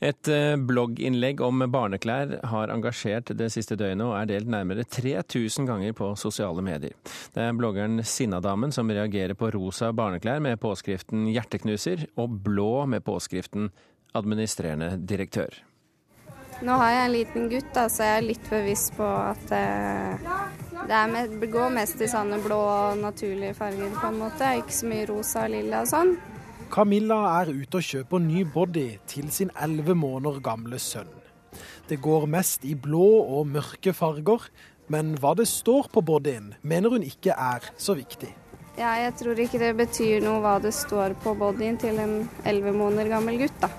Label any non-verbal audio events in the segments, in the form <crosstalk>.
Et eh, blogginnlegg om barneklær har engasjert det siste døgnet og er delt nærmere 3000 ganger på sosiale medier. Det er bloggeren Sinnadamen som reagerer på rosa barneklær med påskriften 'hjerteknuser' og blå med påskriften 'administrerende direktør'. Nå har jeg en liten gutt, da, så jeg er litt bevisst på at eh, det med, går mest i sånne blå og naturlige farger, på en måte. Ikke så mye rosa og lilla og sånn. Camilla er ute og kjøper ny body til sin elleve måneder gamle sønn. Det går mest i blå og mørke farger, men hva det står på bodyen, mener hun ikke er så viktig. Ja, jeg tror ikke det betyr noe hva det står på bodyen til en elleve måneder gammel gutt, da.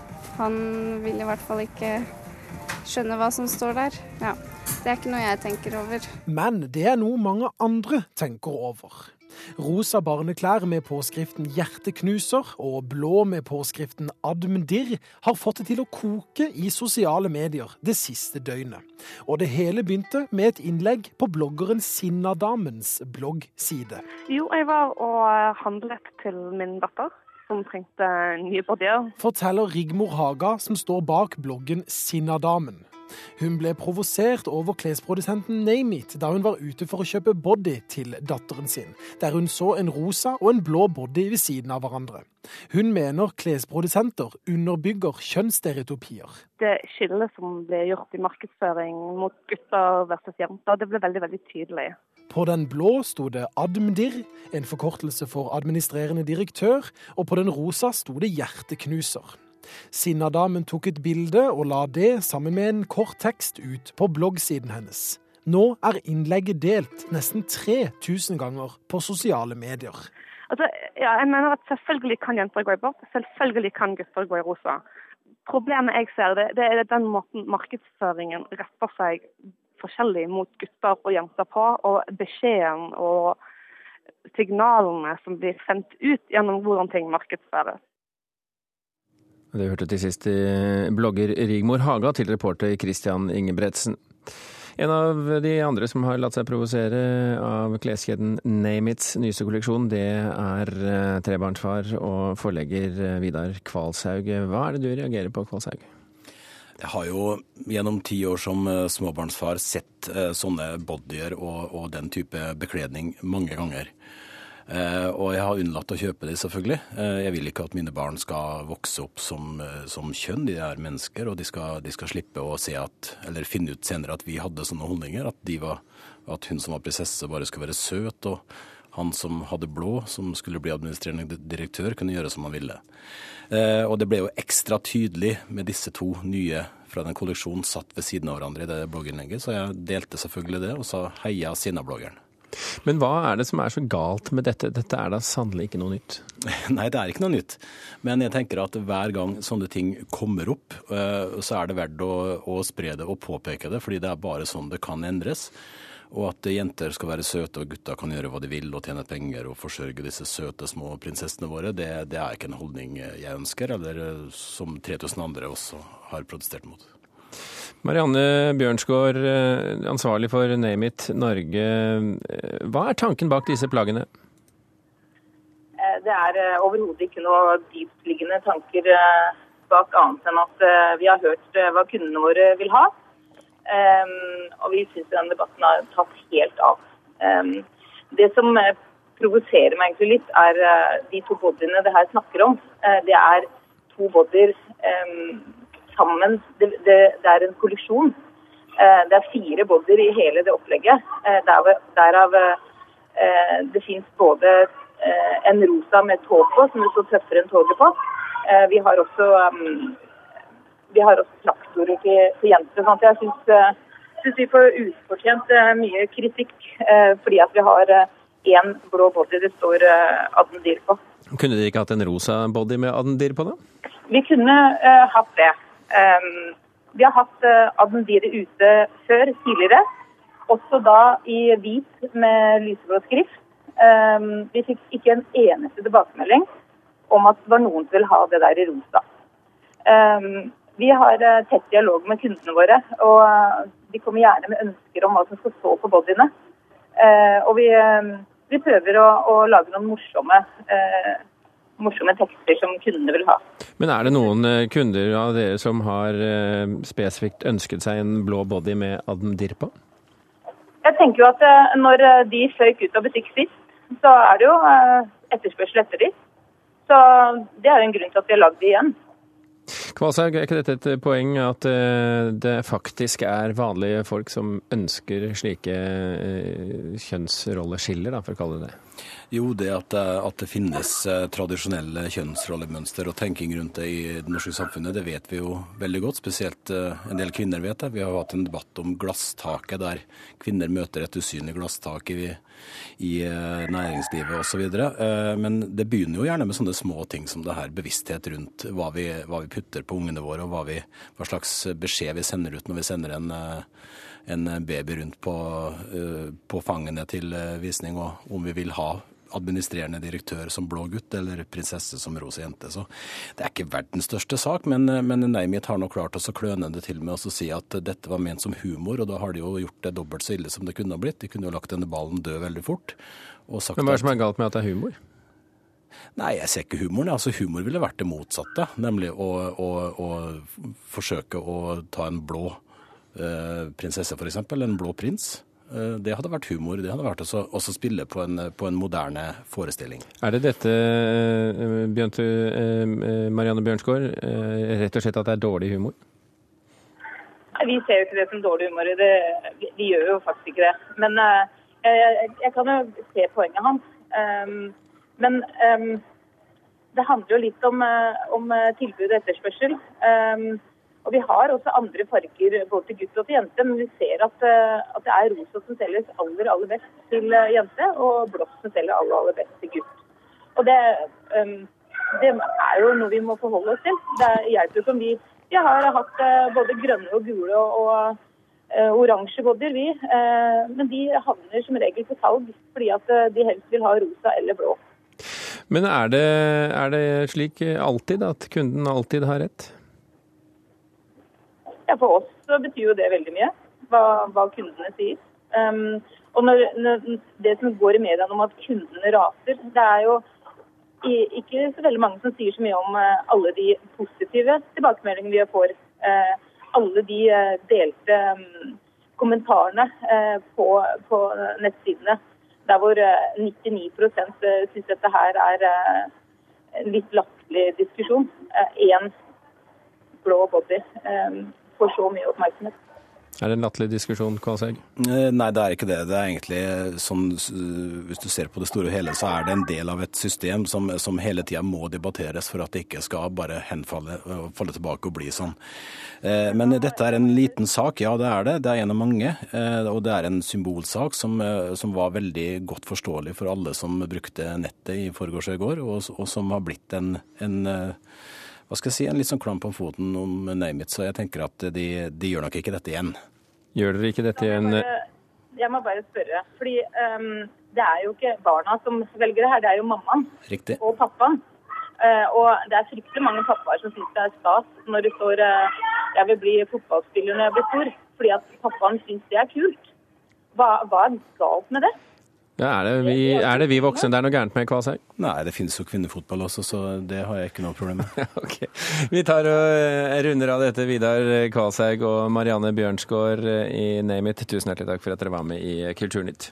Han vil i hvert fall ikke skjønne hva som står der. Ja, Det er ikke noe jeg tenker over. Men det er noe mange andre tenker over. Rosa barneklær med påskriften 'Hjerteknuser' og blå med påskriften 'Admdir' har fått det til å koke i sosiale medier det siste døgnet. Og det hele begynte med et innlegg på bloggeren Sinnadamens bloggside. Jo, jeg var og handlet til min datter som trengte nye bodyer. Forteller Rigmor Haga, som står bak bloggen Sinnadamen. Hun ble provosert over klesprodusenten Nameit da hun var ute for å kjøpe body til datteren sin, der hun så en rosa og en blå body ved siden av hverandre. Hun mener klesprodusenter underbygger kjønnsstereotypier. Det skillet som ble gjort i markedsføring mot gutter versus jenter, det ble veldig, veldig tydelig. På den blå sto det Admdir, en forkortelse for administrerende direktør, og på den rosa sto det Hjerteknuser. Sinnadamen tok et bilde og la det, sammen med en kort tekst, ut på bloggsiden hennes. Nå er innlegget delt nesten 3000 ganger på sosiale medier. Altså, ja, jeg mener at Selvfølgelig kan jenter gå i bort, selvfølgelig kan gutter gå i rosa. Problemet jeg ser, det, det er den måten markedsføringen retter seg forskjellig mot gutter og jenter på. Og beskjeden og signalene som blir sendt ut gjennom hvordan ting markedsføres. Det hørte til sist blogger Rigmor Haga til reporter Christian Ingebretsen. En av de andre som har latt seg provosere av kleskjeden Namits nyeste kolleksjon, det er eh, trebarnsfar og forlegger eh, Vidar Kvalshaug. Hva er det du reagerer på, Kvalshaug? Jeg har jo gjennom ti år som eh, småbarnsfar sett sånne bodyer og, og den type bekledning mange ganger. Eh, og jeg har unnlatt å kjøpe de, selvfølgelig. Eh, jeg vil ikke at mine barn skal vokse opp som, eh, som kjønn. De er mennesker, og de skal, de skal, slippe å at, finne ut senere at vi hadde sånne holdninger. At, var, at hun som var prinsesse, bare skulle være søt. og han som hadde blå, som skulle bli administrerende direktør, kunne gjøre som han ville. Og det ble jo ekstra tydelig med disse to nye fra den kolleksjonen satt ved siden av hverandre i det blogginnlegget, så jeg delte selvfølgelig det og sa heia Sinna-bloggeren. Men hva er det som er så galt med dette? Dette er da sannelig ikke noe nytt? <laughs> Nei, det er ikke noe nytt. Men jeg tenker at hver gang sånne ting kommer opp, eh, så er det verdt å, å spre det og påpeke det, fordi det er bare sånn det kan endres. Og at jenter skal være søte og gutter kan gjøre hva de vil og tjene penger og forsørge disse søte små prinsessene våre, det, det er ikke en holdning jeg ønsker, eller som 3000 andre også har protestert mot. Marianne Bjørnsgaard, eh, ansvarlig for Name It Norge. Eh, hva er tanken bak disse plaggene? Eh, det er overhodet ikke noe dyptliggende tanker bak annet enn at vi har hørt hva kundene våre vil ha. Og vi syns den debatten har tatt helt av. Det som provoserer meg egentlig litt, er de to bodyene det her snakker om. Det er to bodyer sammen det, det, det, er en kollisjon. Eh, det er fire bodyer i hele det opplegget. Eh, der, derav eh, det fins både en rosa med tog på, som det står tøffere enn toget på. Vi har også, vi har også traktorer til, til jenter. sånn jeg syns, vi får ufortjent mye kritikk fordi at vi har én blå body det står Adendir på. Kunne de ikke hatt en rosa body med Adendir på, da? Vi kunne hatt det. Um, vi har hatt uh, ute før, tidligere. Også da i hvit med lyseblå skrift. Um, vi fikk ikke en eneste tilbakemelding om at det var noen som ville ha det der i rosa. Um, vi har uh, tett dialog med kundene våre, og uh, de kommer gjerne med ønsker om hva som skal stå på bodyene. Og vi, vi prøver å, å, lage noen morsomme morsomme tekster som kundene vil ha. Men er det noen eh, kunder av dere som har eh, spesifikt ønsket seg en blå body med Adm Dirpa? Jeg tenker jo at eh, når de føyk ut av butikk sist, så er det jo etterspørsel etter de. Så det er jo en grunn til at vi har lagd de igjen. Kvalshaug, er ikke dette et poeng at det faktisk er vanlige folk som ønsker slike kjønnsrolleskiller, for å kalle det det? Jo, det at, det- at det finnes eh, tradisjonelle kjønnsrollemønster og tenking rundt det i det norske samfunnet, det vet vi jo veldig godt. Spesielt eh, en del kvinner vet det. Vi har hatt en debatt om glasstaket, der kvinner møter et usynlig glasstak i, i eh, næringslivet osv. Men det begynner jo gjerne med sånne små ting som det her, bevissthet rundt hva vi, hva vi putter på ungene våre, og hva, vi, hva slags beskjed vi sender ut når vi sender en eh, en baby rundt på, eh, på fangene til eh, visning, og om vi vil ha administrerende direktør som blå gutt eller prinsesse som rosa jente. Så det er ikke verdens største sak, men, eh, men Neimit har nå klart å kløne det til med å si at dette var ment som humor, og da har de jo gjort det dobbelt så ille som det kunne ha blitt. De kunne jo lagt denne ballen død veldig fort. Og sagt Men hva er det som er galt med at det er humor? Nei, jeg ser ikke humoren. Altså, humor ville vært det motsatte, nemlig å, å, å forsøke å ta en blå eh, prinsesse, f.eks., en blå prins. Eh, Det hadde vært humor. Det hadde vært også, også spille på en, på en moderne forestilling. Er det dette, eh, Bjørntu, eh, Marianne Bjørnsgaard, eh, rett og slett at det er dårlig humor? Nei, Vi ser jo ikke det som dårlig humor. Det, vi, vi gjør jo faktisk ikke det. Men eh, jeg, jeg kan jo se poenget hans. Um, men um, det handler jo litt om, eh, om eh, tilbud og etterspørsel. Um, og vi har også andre farger både til gutt og til jente, men vi ser at, eh, at det er rosa som selges aller, aller best til eh, jente, og blått som selger aller, aller best til gutt. Og det, um, det er jo noe vi må forholde oss til. Det hjelper ikke vi Vi har hatt eh, både grønne og gule og, og oransje bodyer, vi. Uh, men de havner som regel på salg fordi at de helst vil ha rosa eller blå. Men er det, er det slik alltid at kunden alltid har rett? Ja, for oss så betyr jo det veldig mye, hva, hva kundene sier. Um, og når, når, det som går i mediene om at kundene raser, det er jo ikke så veldig mange som sier så mye om eh, alle de positive tilbakemeldingene vi får. Eh, alle de eh, delte mm, kommentarene på, på nettsidene, der hvor eh, 99% syns dette her er en litt latterlig diskusjon. Én blå body eh, får så mye oppmerksomhet. Er det en latterlig diskusjon, Kvalshaug? Eh, Nei, det er ikke det. Det er egentlig sånn, Hvis du ser på det store og hele, så er det en del av et system som, som hele tida må debatteres for at det ikke skal bare henfalle og falle tilbake og bli sånn. Eh, Men dette er en liten sak, ja det er det. Det er en av mange. eh, Og det er en symbolsak som, som var veldig godt forståelig for alle som brukte nettet i forgårs og i går, og, og som har blitt en, en hva skal jeg si, en litt sånn klamp om foten om name it, så jeg tenker at de, de gjør nok ikke dette igjen. Gjør dere ikke dette igjen? Jeg må bare- Jeg må bare spørre. fordi um, det er jo ikke barna som velger det her, det er jo mammaen Riktig. og pappaen. Uh, og det er fryktelig mange pappaer som syns det er stas når det står uh, 'jeg vil bli fotballspiller når jeg blir stor', fordi at pappaen syns det er kult. Hva, hva er galt med det? Ja, er, det vi, er det vi voksne det er noe gærent med, Kvalshaug? Nei, det finnes jo kvinnefotball også, så det har jeg ikke noe problem med. <laughs> Ok. Vi tar og eh, runder av dette. Vidar Kvalshaug og Marianne Bjørnsgaard i Name It, tusen hjertelig takk for at dere var med i Kulturnytt.